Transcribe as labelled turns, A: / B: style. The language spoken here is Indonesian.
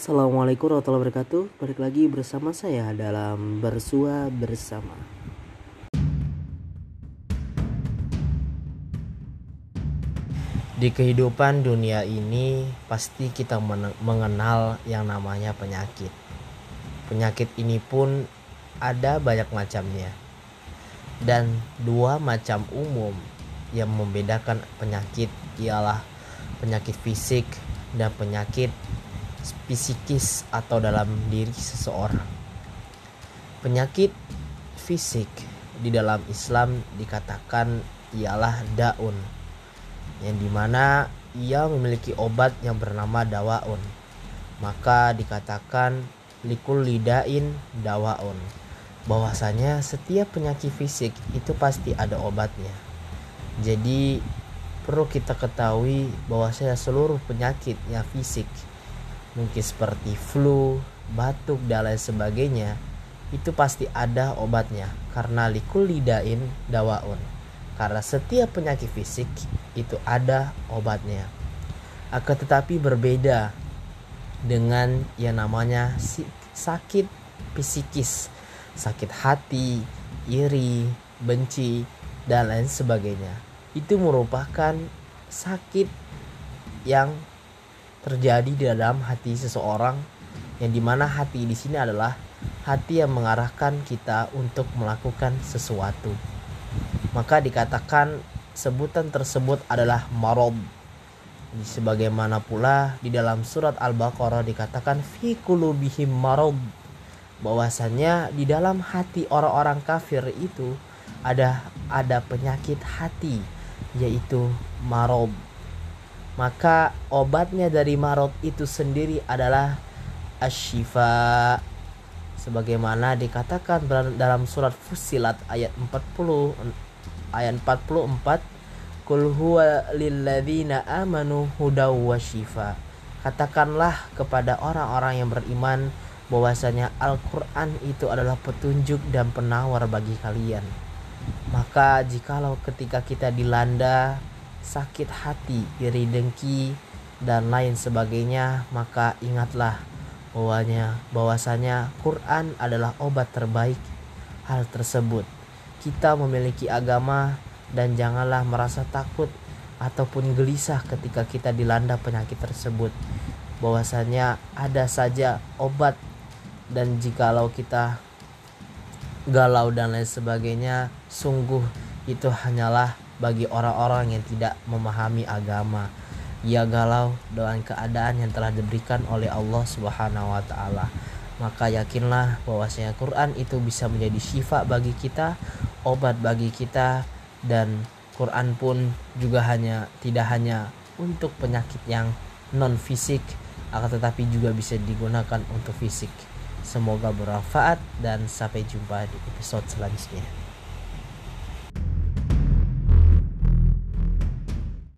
A: Assalamualaikum warahmatullahi wabarakatuh. Balik lagi bersama saya dalam Bersua Bersama. Di kehidupan dunia ini Pasti kita mengenal yang namanya penyakit. Penyakit ini pun ada banyak macamnya. Dan dua macam umum yang membedakan penyakit ialah penyakit fisik dan penyakit psikis atau dalam diri seseorang. Penyakit fisik di dalam Islam dikatakan ialah daun yang di mana ia memiliki obat yang bernama dawaun. Maka dikatakan likul lidain dawaun. Bahwasanya setiap penyakit fisik itu pasti ada obatnya. Jadi perlu kita ketahui bahwasanya seluruh penyakit yang fisik mungkin seperti flu, batuk dan lain sebagainya itu pasti ada obatnya. Karena likul lidain dawaun. Karena setiap penyakit fisik itu ada obatnya. Akan tetapi berbeda dengan yang namanya sakit psikis sakit hati iri benci dan lain sebagainya. Itu merupakan sakit yang terjadi di dalam hati seseorang yang di mana hati di sini adalah hati yang mengarahkan kita untuk melakukan sesuatu. Maka dikatakan sebutan tersebut adalah marob. Sebagaimana pula di dalam surat Al-Baqarah dikatakan fi kulubihim marob. Bahwasanya di dalam hati orang-orang kafir itu ada ada penyakit hati yaitu marob maka obatnya dari marot itu sendiri adalah asyifa sebagaimana dikatakan dalam surat Fusilat ayat 40 ayat 44 Kul huwa lilladzina amanu hudaw wa shifa Katakanlah kepada orang-orang yang beriman bahwasanya Al-Qur'an itu adalah petunjuk dan penawar bagi kalian. Maka jikalau ketika kita dilanda sakit hati, iri dengki dan lain sebagainya, maka ingatlah bahwanya bahwasanya Quran adalah obat terbaik hal tersebut. Kita memiliki agama dan janganlah merasa takut ataupun gelisah ketika kita dilanda penyakit tersebut. Bahwasanya ada saja obat dan jikalau kita galau dan lain sebagainya, sungguh itu hanyalah bagi orang-orang yang tidak memahami agama. Ia galau dengan keadaan yang telah diberikan oleh Allah Subhanahu wa taala. Maka yakinlah bahwasanya Quran itu bisa menjadi syifa bagi kita, obat bagi kita dan Quran pun juga hanya tidak hanya untuk penyakit yang non fisik akan tetapi juga bisa digunakan untuk fisik. Semoga bermanfaat dan sampai jumpa di episode selanjutnya.